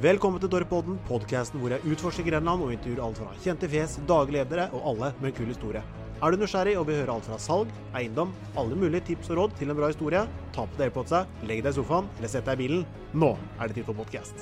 Velkommen til Dorpodden, podkasten hvor jeg utforsker Grenland og intervjuer alt fra kjente fjes, daglige ledere og alle med en kul historie. Er du nysgjerrig og vil høre alt fra salg, eiendom, alle mulige tips og råd til en bra historie, ta på deg airpodsa, legg deg i sofaen eller sett deg i bilen. Nå er det tid for podkast.